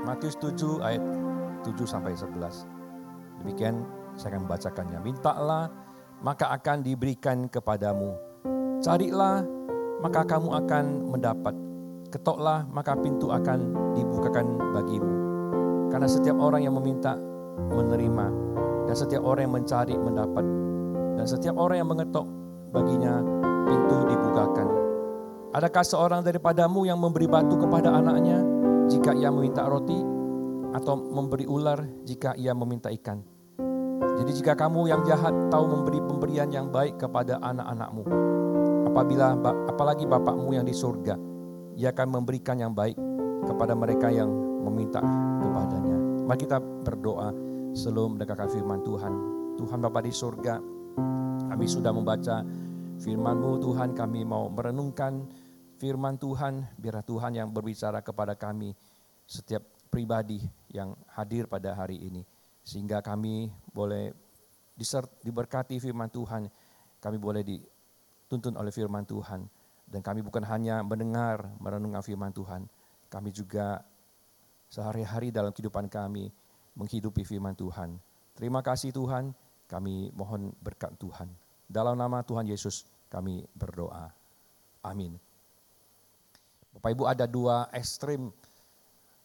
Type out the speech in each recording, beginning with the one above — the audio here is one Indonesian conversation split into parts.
Matius 7 ayat 7 sampai 11. Demikian saya akan membacakannya. Mintalah maka akan diberikan kepadamu. Carilah maka kamu akan mendapat. Ketoklah maka pintu akan dibukakan bagimu. Karena setiap orang yang meminta menerima dan setiap orang yang mencari mendapat dan setiap orang yang mengetok baginya pintu dibukakan. Adakah seorang daripadamu yang memberi batu kepada anaknya jika ia meminta roti atau memberi ular jika ia meminta ikan? Jadi jika kamu yang jahat tahu memberi pemberian yang baik kepada anak-anakmu, apabila apalagi Bapakmu yang di surga, ia akan memberikan yang baik kepada mereka yang meminta kepadanya. Mari kita berdoa sebelum mendengarkan firman Tuhan. Tuhan Bapa di surga, kami sudah membaca firman-Mu Tuhan, kami mau merenungkan firman Tuhan, biar Tuhan yang berbicara kepada kami setiap pribadi yang hadir pada hari ini. Sehingga kami boleh diberkati firman Tuhan, kami boleh dituntun oleh firman Tuhan. Dan kami bukan hanya mendengar, merenungkan firman Tuhan, kami juga sehari-hari dalam kehidupan kami menghidupi firman Tuhan. Terima kasih Tuhan, kami mohon berkat Tuhan. Dalam nama Tuhan Yesus kami berdoa. Amin. Bapak Ibu ada dua ekstrim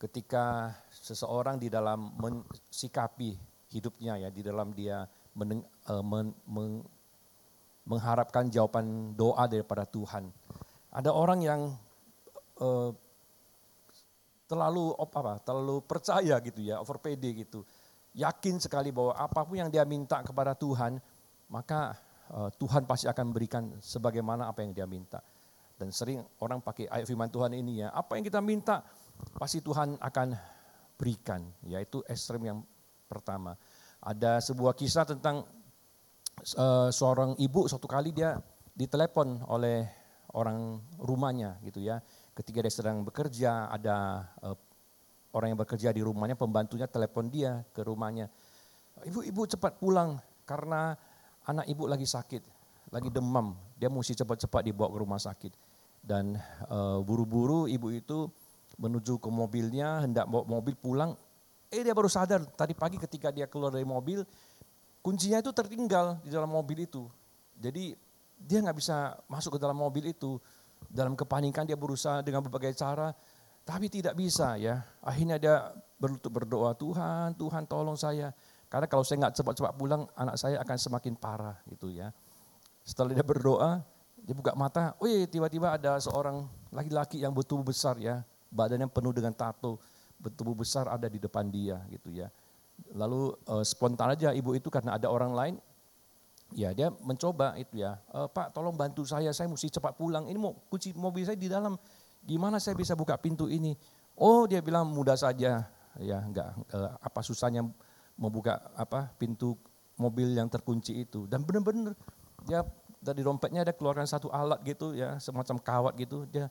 ketika seseorang di dalam mensikapi hidupnya ya, di dalam dia meneng, uh, men, meng, mengharapkan jawaban doa daripada Tuhan. Ada orang yang uh, terlalu apa terlalu percaya gitu ya, over PD gitu. Yakin sekali bahwa apa pun yang dia minta kepada Tuhan, maka Eh, Tuhan pasti akan memberikan sebagaimana apa yang dia minta. Dan sering orang pakai ayat firman Tuhan ini ya, apa yang kita minta pasti Tuhan akan berikan. Yaitu ekstrem yang pertama. Ada sebuah kisah tentang uh, seorang ibu suatu kali dia ditelepon oleh orang rumahnya gitu ya. Ketika dia sedang bekerja, ada uh, orang yang bekerja di rumahnya, pembantunya telepon dia ke rumahnya. Ibu-ibu cepat pulang karena anak ibu lagi sakit, lagi demam, dia mesti cepat-cepat dibawa ke rumah sakit. Dan uh, buru-buru ibu itu menuju ke mobilnya, hendak bawa mobil pulang, eh dia baru sadar tadi pagi ketika dia keluar dari mobil, kuncinya itu tertinggal di dalam mobil itu. Jadi dia nggak bisa masuk ke dalam mobil itu. Dalam kepanikan dia berusaha dengan berbagai cara, tapi tidak bisa ya. Akhirnya dia berlutut berdoa, Tuhan, Tuhan tolong saya karena kalau saya nggak cepat-cepat pulang, anak saya akan semakin parah gitu ya. Setelah dia berdoa, dia buka mata, iya tiba-tiba ada seorang laki-laki yang betul besar ya, badannya penuh dengan tato, betul besar ada di depan dia gitu ya. Lalu uh, spontan aja ibu itu karena ada orang lain, ya dia mencoba itu ya, e, Pak tolong bantu saya, saya mesti cepat pulang, ini mau kunci mobil saya di dalam, gimana saya bisa buka pintu ini? Oh dia bilang mudah saja, ya enggak, uh, apa susahnya membuka apa pintu mobil yang terkunci itu. Dan benar-benar dia dari dompetnya ada keluarkan satu alat gitu ya semacam kawat gitu. Dia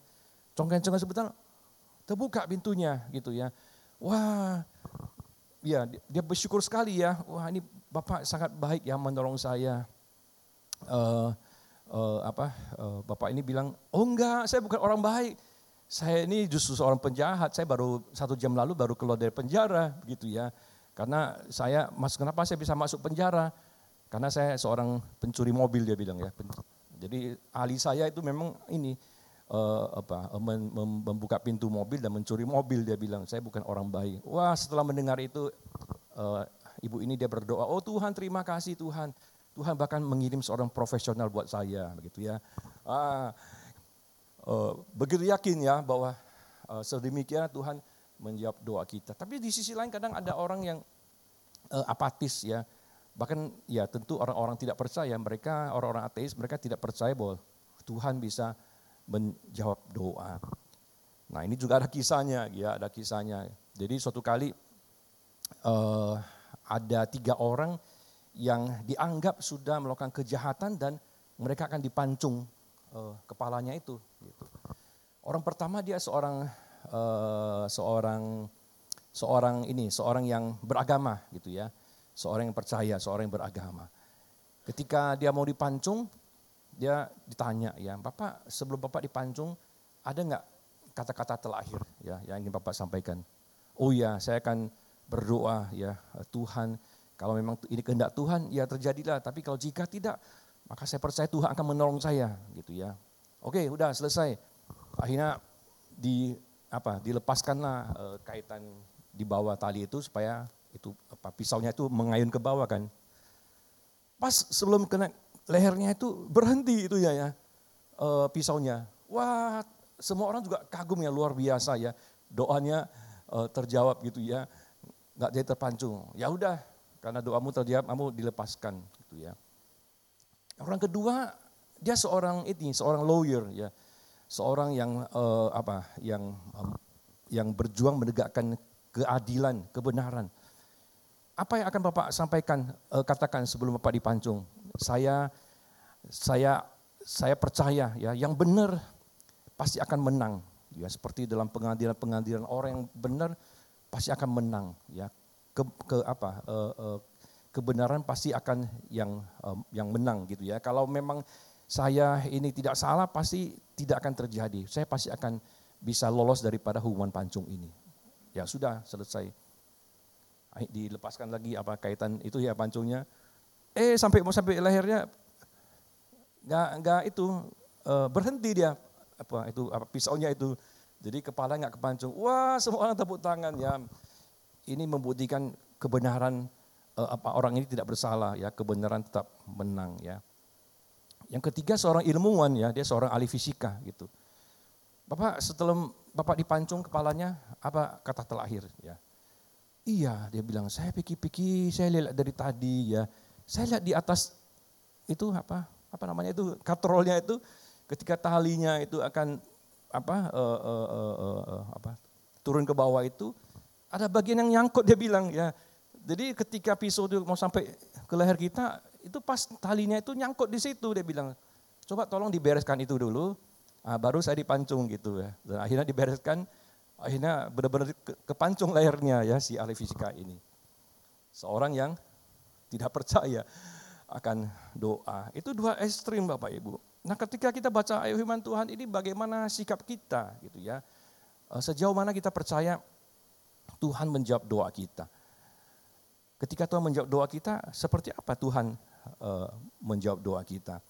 congkel-congkel sebentar terbuka pintunya gitu ya. Wah ya dia bersyukur sekali ya. Wah ini bapak sangat baik ya menolong saya. Uh, uh, apa uh, bapak ini bilang oh enggak saya bukan orang baik. Saya ini justru seorang penjahat. Saya baru satu jam lalu baru keluar dari penjara gitu ya. Karena saya, mas kenapa saya bisa masuk penjara? Karena saya seorang pencuri mobil dia bilang ya. Jadi ahli saya itu memang ini uh, apa mem, mem, membuka pintu mobil dan mencuri mobil dia bilang. Saya bukan orang baik. Wah setelah mendengar itu uh, ibu ini dia berdoa. Oh Tuhan terima kasih Tuhan. Tuhan bahkan mengirim seorang profesional buat saya begitu ya. Ah, uh, begitu yakin ya bahwa uh, sedemikian Tuhan menjawab doa kita. Tapi di sisi lain kadang ada orang yang uh, apatis ya. Bahkan ya tentu orang-orang tidak percaya, mereka orang-orang ateis, mereka tidak percaya bahwa Tuhan bisa menjawab doa. Nah ini juga ada kisahnya, ya ada kisahnya. Jadi suatu kali uh, ada tiga orang yang dianggap sudah melakukan kejahatan dan mereka akan dipancung uh, kepalanya itu. Gitu. Orang pertama dia seorang uh, seorang seorang ini, seorang yang beragama gitu ya. Seorang yang percaya, seorang yang beragama. Ketika dia mau dipancung, dia ditanya ya, Bapak sebelum Bapak dipancung, ada nggak kata-kata terakhir ya yang ingin Bapak sampaikan? oh ya saya akan berdoa ya Tuhan kalau memang ini kehendak Tuhan ya terjadilah tapi kalau jika tidak maka saya percaya Tuhan akan menolong saya gitu ya. Oke, udah selesai. Akhirnya di apa dilepaskanlah e, kaitan di bawah tali itu supaya itu apa pisaunya itu mengayun ke bawah kan. Pas sebelum kena lehernya itu berhenti itu ya ya e, pisaunya. Wah, semua orang juga kagum ya luar biasa ya. Doanya e, terjawab gitu ya. Enggak jadi terpancung. Ya udah, karena doamu terjawab, kamu dilepaskan gitu ya. Orang kedua, dia seorang ini, seorang lawyer ya. Seorang yang uh, apa? yang yang berjuang menegakkan keadilan, kebenaran. Apa yang akan Bapak sampaikan uh, katakan sebelum Bapak dipancung? Saya saya saya percaya ya yang benar pasti akan menang. Ya seperti dalam pengadilan-pengadilan orang yang benar pasti akan menang. Ya ke, ke apa? Uh, uh, kebenaran pasti akan yang um, yang menang gitu ya. Kalau memang saya ini tidak salah pasti tidak akan terjadi. Saya pasti akan bisa lolos daripada hukuman pancung ini. Ya sudah selesai. Dilepaskan lagi apa kaitan itu ya pancungnya. Eh sampai mau sampai lehernya nggak nggak itu uh, berhenti dia apa itu apa pisaunya itu. Jadi kepala nggak kepancung. Wah semua orang tepuk tangan ya. Ini membuktikan kebenaran uh, apa orang ini tidak bersalah ya, kebenaran tetap menang ya. Yang ketiga seorang ilmuwan ya, dia seorang ahli fisika gitu. Bapak setelah Bapak dipancung kepalanya, apa kata terakhir ya? Iya, dia bilang, saya pikir-pikir, saya lihat dari tadi ya. Saya lihat di atas itu apa? Apa namanya itu? Katrolnya itu ketika talinya itu akan apa uh, uh, uh, uh, uh, apa turun ke bawah itu ada bagian yang nyangkut dia bilang ya jadi ketika pisau itu mau sampai ke leher kita, itu pas talinya itu nyangkut di situ. Dia bilang, coba tolong dibereskan itu dulu, nah, baru saya dipancung gitu ya. Dan akhirnya dibereskan, akhirnya benar-benar kepancung lehernya ya si ahli fisika ini. Seorang yang tidak percaya akan doa. Itu dua ekstrim Bapak Ibu. Nah ketika kita baca ayat firman Tuhan ini bagaimana sikap kita gitu ya. Eh, sejauh mana kita percaya Tuhan menjawab doa kita. Ketika Tuhan menjawab doa kita, seperti apa Tuhan uh, menjawab doa kita?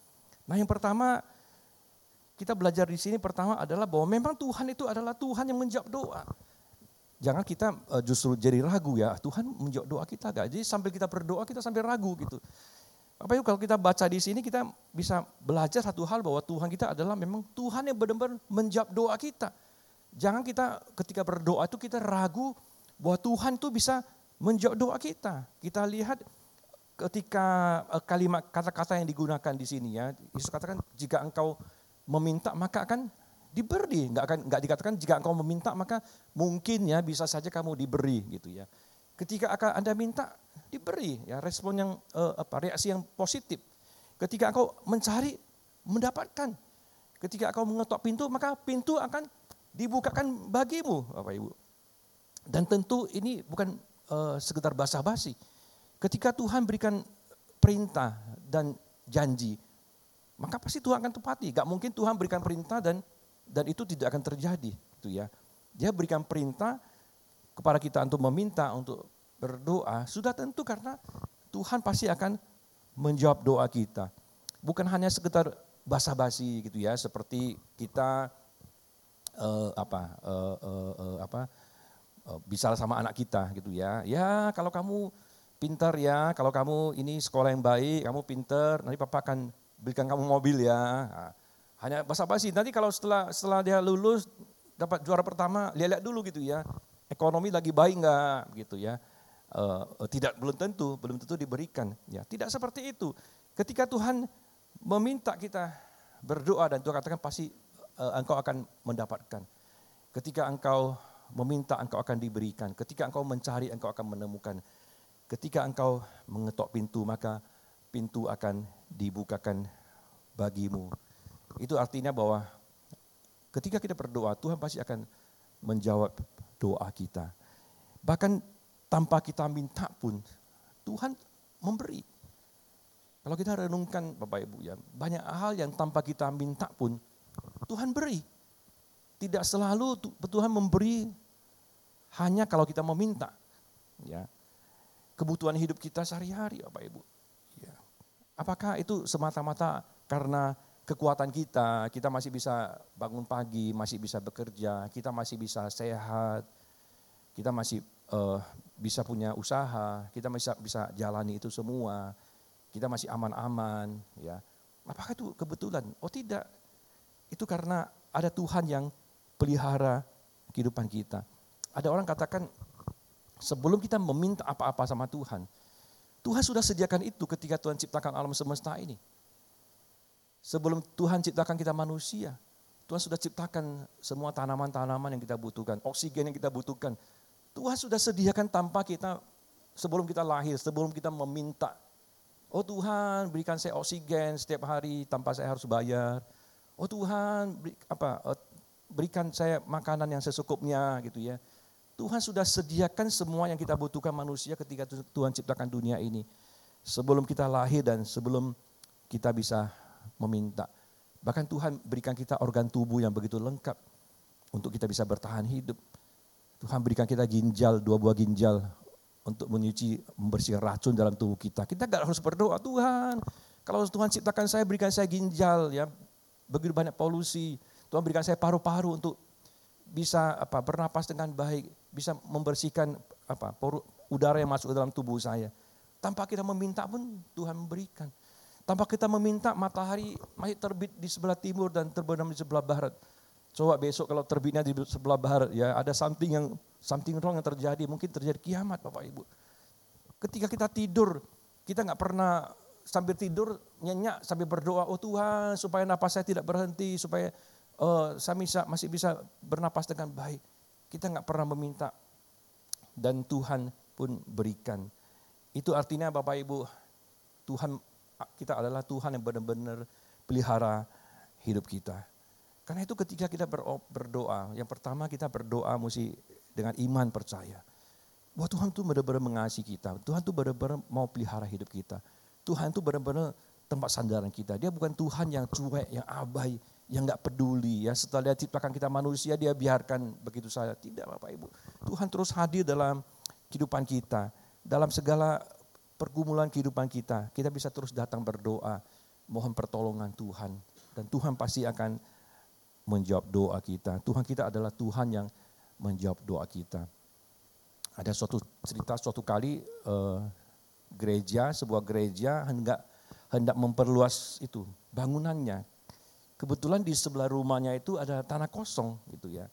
Nah yang pertama, kita belajar di sini pertama adalah bahwa memang Tuhan itu adalah Tuhan yang menjawab doa. Jangan kita uh, justru jadi ragu ya, Tuhan menjawab doa kita gak? Jadi sambil kita berdoa kita sambil ragu gitu. Apa itu kalau kita baca di sini kita bisa belajar satu hal bahwa Tuhan kita adalah memang Tuhan yang benar-benar menjawab doa kita. Jangan kita ketika berdoa itu kita ragu bahwa Tuhan itu bisa menjawab doa kita. Kita lihat ketika eh, kalimat kata-kata yang digunakan di sini ya, Yesus katakan jika engkau meminta maka akan diberi, nggak akan nggak dikatakan jika engkau meminta maka mungkin ya bisa saja kamu diberi gitu ya. Ketika akan anda minta diberi ya respon yang uh, apa reaksi yang positif. Ketika engkau mencari mendapatkan. Ketika engkau mengetok pintu maka pintu akan dibukakan bagimu Bapak Ibu. Dan tentu ini bukan uh, sekedar basa-basi. Ketika Tuhan berikan perintah dan janji, maka pasti Tuhan akan tepati. Gak mungkin Tuhan berikan perintah dan dan itu tidak akan terjadi, gitu ya. Dia berikan perintah kepada kita untuk meminta, untuk berdoa, sudah tentu karena Tuhan pasti akan menjawab doa kita. Bukan hanya sekedar basa-basi gitu ya, seperti kita uh, apa uh, uh, uh, apa Eh, bisa sama anak kita gitu ya. Ya kalau kamu pintar ya, kalau kamu ini sekolah yang baik, kamu pintar, nanti papa akan berikan kamu mobil ya. Nah, hanya basa-basi. Nanti kalau setelah setelah dia lulus dapat juara pertama, lihat-lihat dulu gitu ya. Ekonomi lagi baik enggak gitu ya. Uh, tidak belum tentu, belum tentu diberikan. Ya, tidak seperti itu. Ketika Tuhan meminta kita berdoa dan Tuhan katakan pasti uh, engkau akan mendapatkan. Ketika engkau meminta engkau akan diberikan. Ketika engkau mencari engkau akan menemukan. Ketika engkau mengetok pintu maka pintu akan dibukakan bagimu. Itu artinya bahwa ketika kita berdoa Tuhan pasti akan menjawab doa kita. Bahkan tanpa kita minta pun Tuhan memberi. Kalau kita renungkan Bapak Ibu ya, banyak hal yang tanpa kita minta pun Tuhan beri. Tidak selalu Tuhan memberi hanya kalau kita meminta. Ya. Kebutuhan hidup kita sehari-hari Bapak Ibu. Apakah itu semata-mata karena kekuatan kita, kita masih bisa bangun pagi, masih bisa bekerja, kita masih bisa sehat, kita masih uh, bisa punya usaha, kita masih bisa jalani itu semua, kita masih aman-aman, ya. Apakah itu kebetulan? Oh tidak, itu karena ada Tuhan yang pelihara kehidupan kita. Ada orang katakan sebelum kita meminta apa-apa sama Tuhan, Tuhan sudah sediakan itu ketika Tuhan ciptakan alam semesta ini. Sebelum Tuhan ciptakan kita manusia, Tuhan sudah ciptakan semua tanaman-tanaman yang kita butuhkan, oksigen yang kita butuhkan, Tuhan sudah sediakan tanpa kita sebelum kita lahir, sebelum kita meminta. Oh Tuhan berikan saya oksigen setiap hari tanpa saya harus bayar. Oh Tuhan eh, berikan saya makanan yang sesukupnya gitu ya. Tuhan sudah sediakan semua yang kita butuhkan manusia ketika Tuhan ciptakan dunia ini. Sebelum kita lahir dan sebelum kita bisa meminta. Bahkan Tuhan berikan kita organ tubuh yang begitu lengkap untuk kita bisa bertahan hidup. Tuhan berikan kita ginjal, dua buah ginjal untuk menyuci, membersihkan racun dalam tubuh kita. Kita gak harus berdoa, Tuhan, kalau Tuhan ciptakan saya, berikan saya ginjal, ya begitu banyak polusi. Tuhan berikan saya paru-paru untuk bisa apa bernapas dengan baik, bisa membersihkan apa udara yang masuk ke dalam tubuh saya. Tanpa kita meminta pun Tuhan memberikan. Tanpa kita meminta matahari masih terbit di sebelah timur dan terbenam di sebelah barat. Coba besok kalau terbitnya di sebelah barat ya ada something yang something wrong yang terjadi, mungkin terjadi kiamat Bapak Ibu. Ketika kita tidur, kita nggak pernah sambil tidur nyenyak sambil berdoa, oh Tuhan supaya napas saya tidak berhenti, supaya uh, saya bisa, masih bisa bernapas dengan baik. Kita nggak pernah meminta dan Tuhan pun berikan. Itu artinya Bapak Ibu, Tuhan kita adalah Tuhan yang benar-benar pelihara hidup kita. Karena itu ketika kita berdoa, yang pertama kita berdoa mesti dengan iman percaya. Bahwa Tuhan itu benar-benar mengasihi kita. Tuhan itu benar-benar mau pelihara hidup kita. Tuhan itu benar-benar tempat sandaran kita. Dia bukan Tuhan yang cuek, yang abai, yang nggak peduli. ya Setelah dia ciptakan kita manusia, dia biarkan begitu saja. Tidak Bapak Ibu. Tuhan terus hadir dalam kehidupan kita. Dalam segala pergumulan kehidupan kita, kita bisa terus datang berdoa. Mohon pertolongan Tuhan. Dan Tuhan pasti akan menjawab doa kita. Tuhan kita adalah Tuhan yang menjawab doa kita. Ada suatu cerita suatu kali uh, gereja, sebuah gereja hendak hendak memperluas itu bangunannya. Kebetulan di sebelah rumahnya itu ada tanah kosong gitu ya.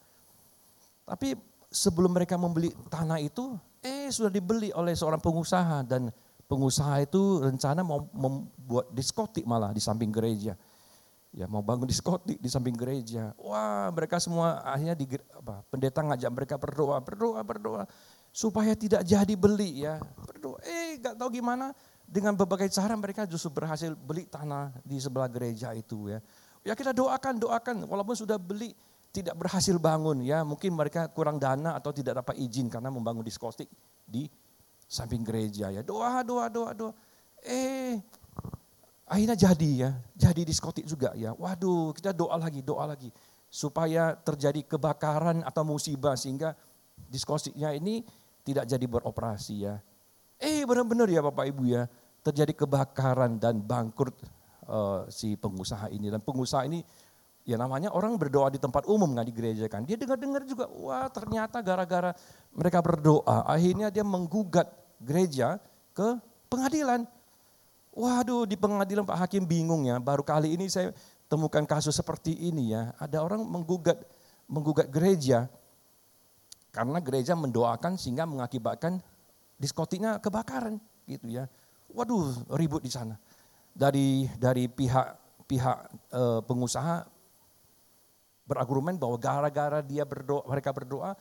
Tapi sebelum mereka membeli tanah itu, eh sudah dibeli oleh seorang pengusaha dan pengusaha itu rencana mau membuat diskotik malah di samping gereja ya mau bangun diskotik di samping gereja. Wah mereka semua akhirnya di, apa, pendeta ngajak mereka berdoa, berdoa, berdoa. Supaya tidak jadi beli ya. Berdoa, eh gak tahu gimana dengan berbagai cara mereka justru berhasil beli tanah di sebelah gereja itu ya. Ya kita doakan, doakan walaupun sudah beli tidak berhasil bangun ya. Mungkin mereka kurang dana atau tidak dapat izin karena membangun diskotik di samping gereja ya. Doa, doa, doa, doa. Eh Akhirnya jadi ya, jadi diskotik juga ya. Waduh, kita doa lagi, doa lagi. Supaya terjadi kebakaran atau musibah sehingga diskotiknya ini tidak jadi beroperasi ya. Eh benar-benar ya Bapak Ibu ya, terjadi kebakaran dan bangkrut uh, si pengusaha ini. Dan pengusaha ini ya namanya orang berdoa di tempat umum nggak di gereja kan. Dia dengar-dengar juga, wah ternyata gara-gara mereka berdoa, akhirnya dia menggugat gereja ke pengadilan Waduh di pengadilan Pak Hakim bingung ya, baru kali ini saya temukan kasus seperti ini ya. Ada orang menggugat menggugat gereja karena gereja mendoakan sehingga mengakibatkan diskotiknya kebakaran gitu ya. Waduh ribut di sana. Dari dari pihak pihak e, pengusaha berargumen bahwa gara-gara dia berdoa mereka berdoa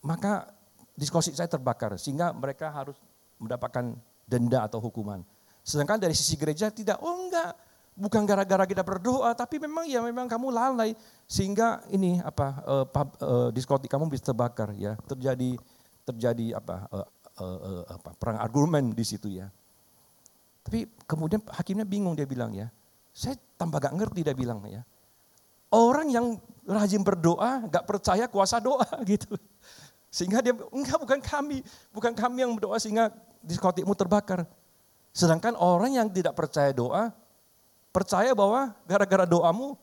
maka diskotik saya terbakar sehingga mereka harus mendapatkan denda atau hukuman. Sedangkan dari sisi gereja tidak, oh enggak, bukan gara-gara kita berdoa, tapi memang ya memang kamu lalai sehingga ini apa uh, pub, uh, diskotik kamu bisa terbakar ya, terjadi terjadi apa uh, uh, uh, apa perang argumen di situ ya. Tapi kemudian hakimnya bingung dia bilang ya, saya tambah gak ngerti dia bilang ya. Orang yang rajin berdoa gak percaya kuasa doa gitu. Sehingga dia, enggak bukan kami, bukan kami yang berdoa sehingga diskotikmu terbakar. Sedangkan orang yang tidak percaya doa, percaya bahwa gara-gara doamu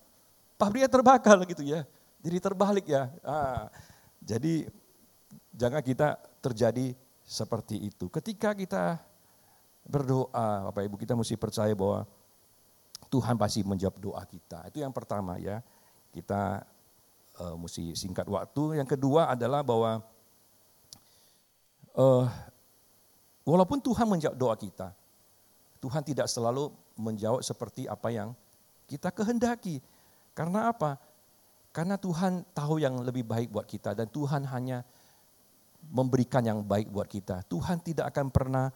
pabriknya terbakar gitu ya. Jadi terbalik ya. Ah, jadi jangan kita terjadi seperti itu. Ketika kita berdoa, Bapak Ibu kita mesti percaya bahwa Tuhan pasti menjawab doa kita. Itu yang pertama ya. Kita uh, mesti singkat waktu. Yang kedua adalah bahwa uh, walaupun Tuhan menjawab doa kita, Tuhan tidak selalu menjawab seperti apa yang kita kehendaki. Karena apa? Karena Tuhan tahu yang lebih baik buat kita dan Tuhan hanya memberikan yang baik buat kita. Tuhan tidak akan pernah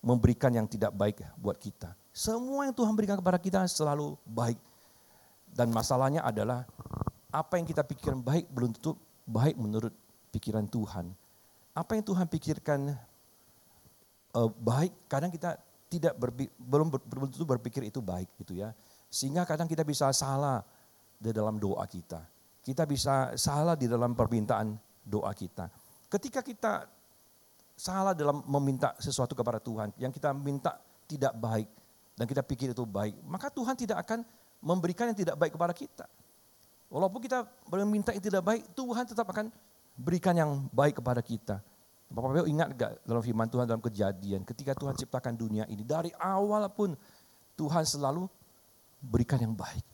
memberikan yang tidak baik buat kita. Semua yang Tuhan berikan kepada kita selalu baik. Dan masalahnya adalah apa yang kita pikirkan baik belum tentu baik menurut pikiran Tuhan apa yang Tuhan pikirkan uh, baik, kadang kita tidak berpikir, belum belum tentu berpikir itu baik gitu ya. Sehingga kadang kita bisa salah di dalam doa kita. Kita bisa salah di dalam permintaan doa kita. Ketika kita salah dalam meminta sesuatu kepada Tuhan, yang kita minta tidak baik dan kita pikir itu baik, maka Tuhan tidak akan memberikan yang tidak baik kepada kita. Walaupun kita meminta yang tidak baik, Tuhan tetap akan berikan yang baik kepada kita. Bapak Ibu ingat gak dalam firman Tuhan dalam kejadian, ketika Tuhan ciptakan dunia ini, dari awal pun Tuhan selalu berikan yang baik.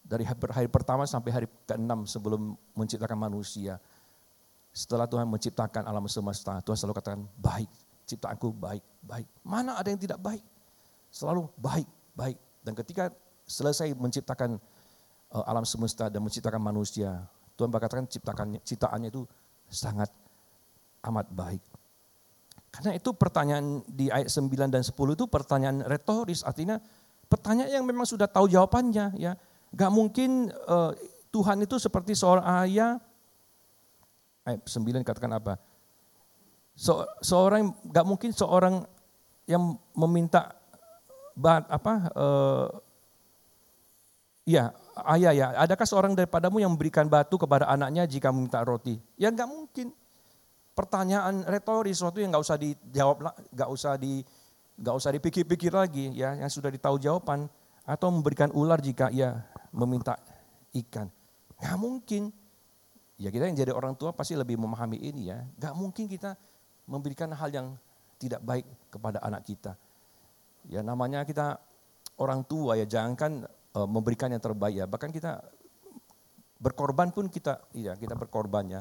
Dari hari pertama sampai hari ke-6 sebelum menciptakan manusia. Setelah Tuhan menciptakan alam semesta, Tuhan selalu katakan baik, ciptaanku baik, baik. Mana ada yang tidak baik? Selalu baik, baik. Dan ketika selesai menciptakan eh, alam semesta dan menciptakan manusia, Tuhan berkatakan ciptakan ciptaannya itu sangat amat baik. Karena itu pertanyaan di ayat 9 dan 10 itu pertanyaan retoris, artinya pertanyaan yang memang sudah tahu jawabannya. ya. Gak mungkin uh, Tuhan itu seperti seorang ayah, ayat 9 katakan apa? So, seorang gak mungkin seorang yang meminta bat, apa uh, ya ayah ya, adakah seorang daripadamu yang memberikan batu kepada anaknya jika meminta roti? Ya nggak mungkin. Pertanyaan retoris, sesuatu yang nggak usah dijawab, nggak usah di, nggak usah dipikir-pikir lagi, ya, yang sudah ditahu jawaban, atau memberikan ular jika ia meminta ikan. Nggak mungkin. Ya kita yang jadi orang tua pasti lebih memahami ini ya. Nggak mungkin kita memberikan hal yang tidak baik kepada anak kita. Ya namanya kita orang tua ya, jangankan uh, memberikan yang terbaik ya. Bahkan kita berkorban pun kita, ya kita berkorban ya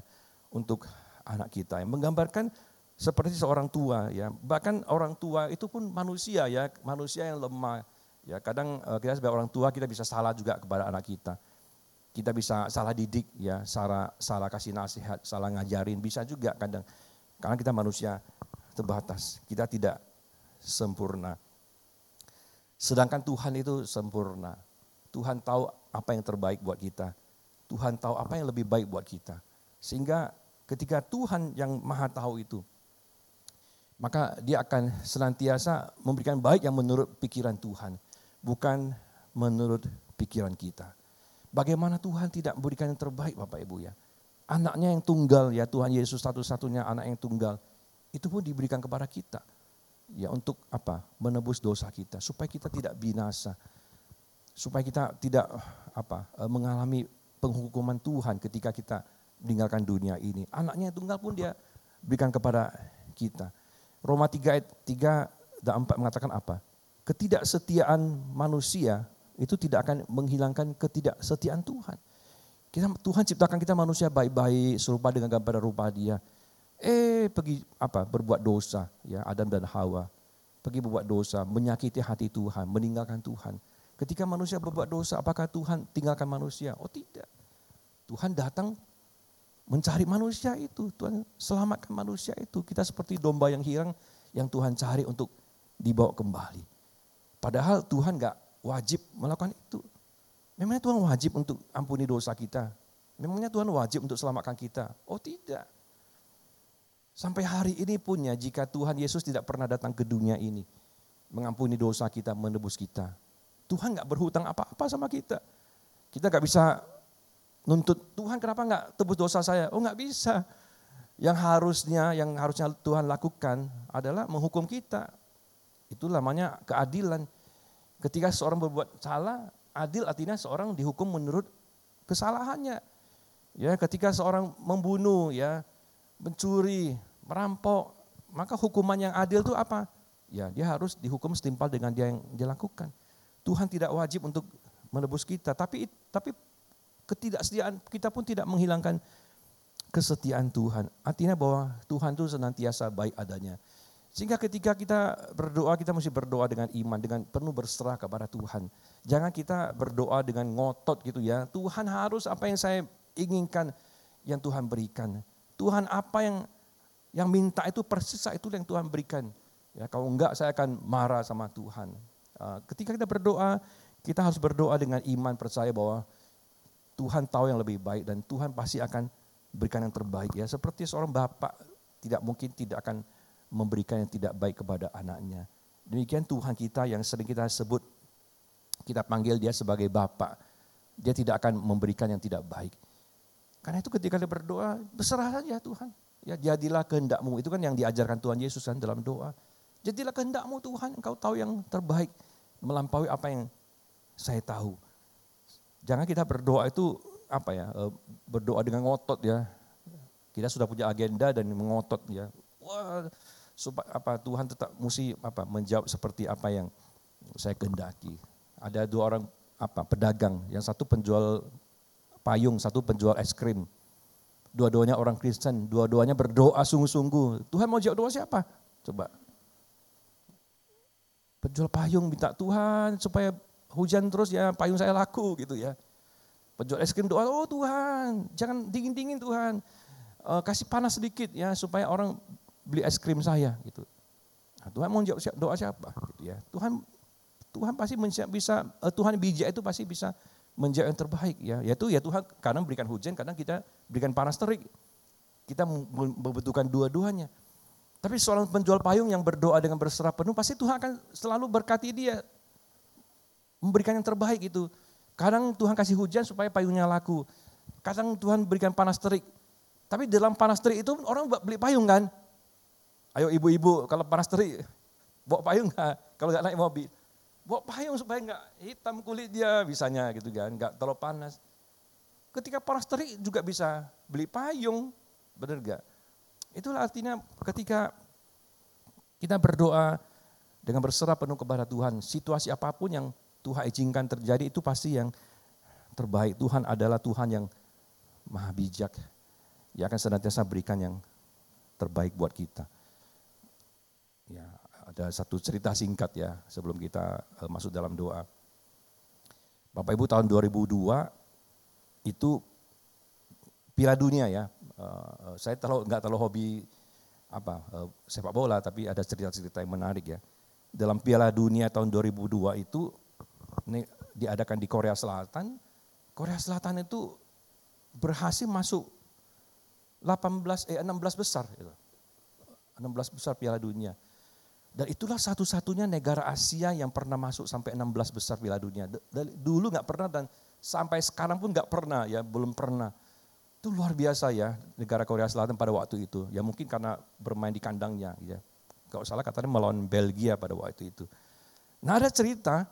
untuk anak kita. Yang menggambarkan seperti seorang tua ya. Bahkan orang tua itu pun manusia ya, manusia yang lemah. Ya kadang uh, kita sebagai orang tua kita bisa salah juga kepada anak kita. Kita bisa salah didik ya, salah salah kasih nasihat, salah ngajarin bisa juga kadang. Karena kita manusia terbatas, kita tidak sempurna. Sedangkan Tuhan itu sempurna. Tuhan tahu apa yang terbaik buat kita. Tuhan tahu apa yang lebih baik buat kita. Sehingga ketika Tuhan yang maha tahu itu, maka dia akan senantiasa memberikan baik yang menurut pikiran Tuhan. Bukan menurut pikiran kita. Bagaimana Tuhan tidak memberikan yang terbaik Bapak Ibu ya. Anaknya yang tunggal ya Tuhan Yesus satu-satunya anak yang tunggal. Itu pun diberikan kepada kita. Ya untuk apa? Menebus dosa kita. Supaya kita tidak binasa supaya kita tidak apa eh, mengalami penghukuman Tuhan ketika kita meninggalkan dunia ini. Anaknya yang tunggal pun dia berikan kepada kita. Roma 3 ayat 3 dan 4 mengatakan apa? Ketidaksetiaan manusia itu tidak akan menghilangkan ketidaksetiaan Tuhan. Kita, Tuhan ciptakan kita manusia baik-baik, serupa dengan gambar rupa dia. Eh pergi apa berbuat dosa ya Adam dan Hawa. Pergi berbuat dosa, menyakiti hati Tuhan, meninggalkan Tuhan. Ketika manusia berbuat dosa, apakah Tuhan tinggalkan manusia? Oh tidak. Tuhan datang mencari manusia itu. Tuhan selamatkan manusia itu. Kita seperti domba yang hilang yang Tuhan cari untuk dibawa kembali. Padahal Tuhan gak wajib melakukan itu. Memangnya Tuhan wajib untuk ampuni dosa kita? Memangnya Tuhan wajib untuk selamatkan kita? Oh tidak. Sampai hari ini punya jika Tuhan Yesus tidak pernah datang ke dunia ini. Mengampuni dosa kita, menebus kita. Tuhan nggak berhutang apa-apa sama kita. Kita nggak bisa nuntut Tuhan kenapa nggak tebus dosa saya? Oh nggak bisa. Yang harusnya yang harusnya Tuhan lakukan adalah menghukum kita. Itu namanya keadilan. Ketika seorang berbuat salah, adil artinya seorang dihukum menurut kesalahannya. Ya, ketika seorang membunuh, ya, mencuri, merampok, maka hukuman yang adil itu apa? Ya, dia harus dihukum setimpal dengan dia yang dia lakukan. Tuhan tidak wajib untuk menebus kita, tapi tapi ketidaksetiaan kita pun tidak menghilangkan kesetiaan Tuhan. Artinya bahwa Tuhan itu senantiasa baik adanya. Sehingga ketika kita berdoa, kita mesti berdoa dengan iman, dengan penuh berserah kepada Tuhan. Jangan kita berdoa dengan ngotot gitu ya. Tuhan harus apa yang saya inginkan, yang Tuhan berikan. Tuhan apa yang yang minta itu persis itu yang Tuhan berikan. Ya, kalau enggak saya akan marah sama Tuhan. Ah, ketika kita berdoa, kita harus berdoa dengan iman percaya bahwa Tuhan tahu yang lebih baik dan Tuhan pasti akan berikan yang terbaik ya. Seperti seorang bapak tidak mungkin tidak akan memberikan yang tidak baik kepada anaknya. Demikian Tuhan kita yang sering kita sebut, kita panggil dia sebagai bapak. Dia tidak akan memberikan yang tidak baik. Karena itu ketika dia berdoa, berserah saja Tuhan. Ya jadilah kehendakmu, itu kan yang diajarkan Tuhan Yesus kan dalam doa. Jadilah kehendakmu Tuhan, engkau tahu yang terbaik. Melampaui apa yang saya tahu. Jangan kita berdoa itu apa ya eh, berdoa dengan ngotot ya. Kita sudah punya agenda dan mengotot ya. Wah, supaya apa Tuhan tetap mesti apa menjawab seperti apa yang saya kehendaki. Ada dua orang apa pedagang, yang satu penjual payung, satu penjual es krim. Dua-duanya orang Kristen, dua-duanya berdoa sungguh-sungguh. Tuhan mau jawab doa siapa? Coba. Penjual payung minta Tuhan supaya hujan terus ya payung saya laku gitu ya. Penjual es krim doa, oh Tuhan, jangan dingin-dingin Tuhan. Uh, kasih panas sedikit ya supaya orang beli es krim saya gitu. Nah, Tuhan mau jawab doa siapa gitu ya. Tuhan Tuhan pasti bisa uh, Tuhan bijak itu pasti bisa menjawab yang terbaik ya. Yaitu ya Tuhan kadang berikan hujan, kadang kita berikan panas terik. Kita membutuhkan dua-duanya. Tapi seorang penjual payung yang berdoa dengan berserah penuh pasti Tuhan akan selalu berkati dia. Memberikan yang terbaik itu. Kadang Tuhan kasih hujan supaya payungnya laku. Kadang Tuhan berikan panas terik. Tapi dalam panas terik itu orang beli payung kan. Ayo ibu-ibu kalau panas terik, bawa payung nggak? Kalau nggak naik mobil, bawa payung supaya nggak hitam kulit dia bisanya gitu kan, nggak terlalu panas. Ketika panas terik juga bisa beli payung, benar nggak? Itulah artinya ketika kita berdoa dengan berserah penuh kepada Tuhan, situasi apa pun yang Tuhan izinkan terjadi itu pasti yang terbaik. Tuhan adalah Tuhan yang maha bijak. Dia akan senantiasa berikan yang terbaik buat kita. Ya, ada satu cerita singkat ya sebelum kita uh, masuk dalam doa. Bapak Ibu tahun 2002 itu Piala Dunia ya. Uh, saya terlalu nggak terlalu hobi apa sepak bola tapi ada cerita-cerita yang menarik ya. Dalam Piala Dunia tahun 2002 itu ini diadakan di Korea Selatan. Korea Selatan itu berhasil masuk 18 eh 16 besar itu. 16 besar Piala Dunia. Dan itulah satu-satunya negara Asia yang pernah masuk sampai 16 besar Piala Dunia. Dulu nggak pernah dan sampai sekarang pun nggak pernah ya, belum pernah. Itu luar biasa ya negara Korea Selatan pada waktu itu. Ya mungkin karena bermain di kandangnya ya. Kalau salah katanya melawan Belgia pada waktu itu. Nah ada cerita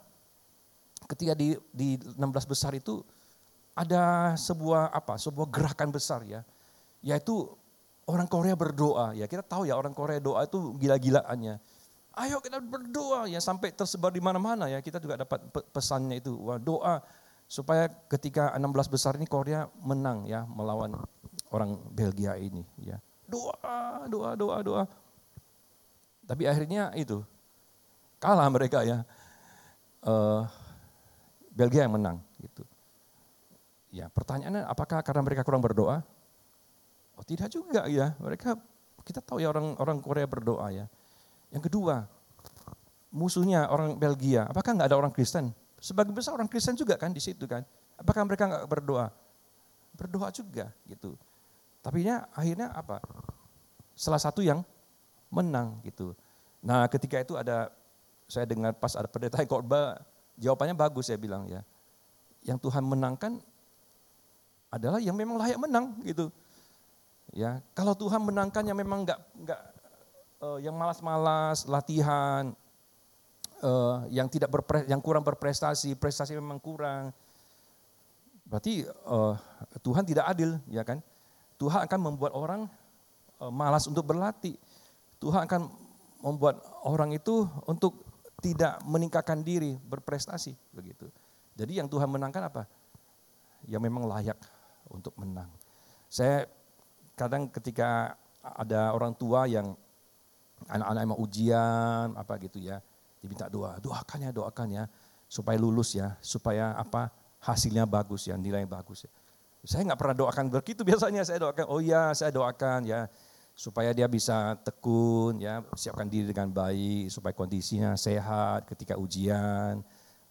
ketika di, di 16 besar itu ada sebuah apa sebuah gerakan besar ya yaitu orang Korea berdoa ya kita tahu ya orang Korea doa itu gila-gilaannya ayo kita berdoa ya sampai tersebar di mana-mana ya kita juga dapat pesannya itu wah doa supaya ketika 16 besar ini Korea menang ya melawan orang Belgia ini ya doa doa doa doa tapi akhirnya itu kalah mereka ya uh, Belgia yang menang gitu. Ya, pertanyaannya apakah karena mereka kurang berdoa? Oh, tidak juga ya. Mereka kita tahu ya orang orang Korea berdoa ya. Yang kedua, musuhnya orang Belgia, apakah nggak ada orang Kristen? Sebagian besar orang Kristen juga kan di situ kan. Apakah mereka nggak berdoa? Berdoa juga gitu. Tapi ya akhirnya apa? Salah satu yang menang gitu. Nah ketika itu ada saya dengar pas ada pendeta khotbah Jawabannya bagus saya bilang ya. Yang Tuhan menangkan adalah yang memang layak menang gitu. Ya, kalau Tuhan menangkannya memang nggak nggak uh, yang malas-malas latihan, uh, yang tidak berpre, yang kurang berprestasi, prestasi memang kurang. Berarti uh, Tuhan tidak adil, ya kan? Tuhan akan membuat orang uh, malas untuk berlatih. Tuhan akan membuat orang itu untuk tidak meningkatkan diri, berprestasi begitu. Jadi yang Tuhan menangkan apa? Yang memang layak untuk menang. Saya kadang ketika ada orang tua yang anak-anak emang ujian apa gitu ya, diminta doa, doakan ya, doakan ya, supaya lulus ya, supaya apa hasilnya bagus ya, nilai bagus ya. Saya nggak pernah doakan begitu biasanya saya doakan, oh iya saya doakan ya, supaya dia bisa tekun ya, siapkan diri dengan baik, supaya kondisinya sehat ketika ujian,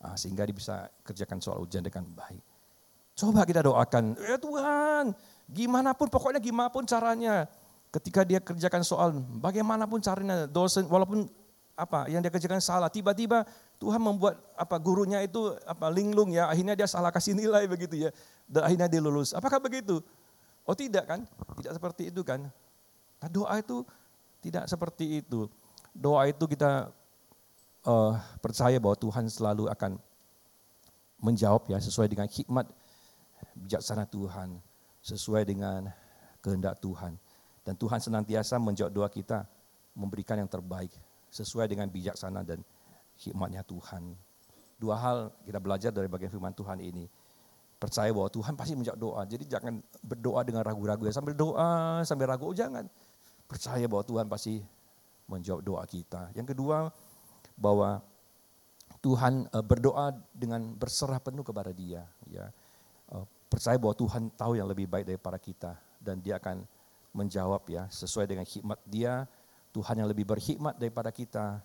ah, sehingga dia bisa kerjakan soal ujian dengan baik. Coba kita doakan, ya Tuhan, Gimana pun, pokoknya gimana pun caranya. Ketika dia kerjakan soal, bagaimanapun caranya, dosen, walaupun apa yang dia kerjakan salah, tiba-tiba Tuhan membuat apa gurunya itu apa linglung ya, akhirnya dia salah kasih nilai begitu ya, dan akhirnya dia lulus. Apakah begitu? Oh tidak kan? Tidak seperti itu kan? Nah, doa itu tidak seperti itu. Doa itu kita uh, percaya bahwa Tuhan selalu akan menjawab ya sesuai dengan hikmat bijaksana Tuhan sesuai dengan kehendak Tuhan. Dan Tuhan senantiasa menjawab doa kita, memberikan yang terbaik sesuai dengan bijaksana dan hikmatnya Tuhan. Dua hal kita belajar dari bagian firman Tuhan ini. Percaya bahwa Tuhan pasti menjawab doa. Jadi jangan berdoa dengan ragu-ragu ya. Sambil doa, sambil ragu, oh jangan. Percaya bahwa Tuhan pasti menjawab doa kita. Yang kedua, bahwa Tuhan eh, berdoa dengan berserah penuh kepada dia. Ya, eh, percaya bahwa Tuhan tahu yang lebih baik daripada kita dan dia akan menjawab ya sesuai dengan hikmat dia, Tuhan yang lebih berhikmat daripada kita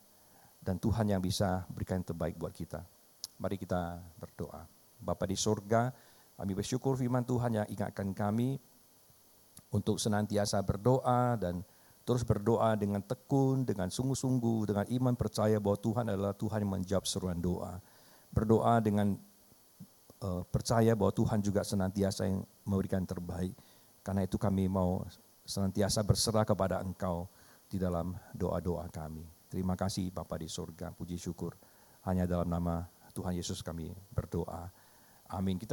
dan Tuhan yang bisa berikan yang terbaik buat kita. Mari kita berdoa. Bapa di surga, kami bersyukur firman Tuhan yang ingatkan kami untuk senantiasa berdoa dan terus berdoa dengan tekun, dengan sungguh-sungguh, dengan iman percaya bahwa Tuhan adalah Tuhan yang menjawab seruan doa. Berdoa dengan uh, percaya bahwa Tuhan juga senantiasa yang memberikan terbaik. Karena itu kami mau senantiasa berserah kepada Engkau di dalam doa-doa kami. Terima kasih Bapak di surga, puji syukur. Hanya dalam nama Tuhan Yesus kami berdoa. Amin. Kita